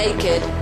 Naked.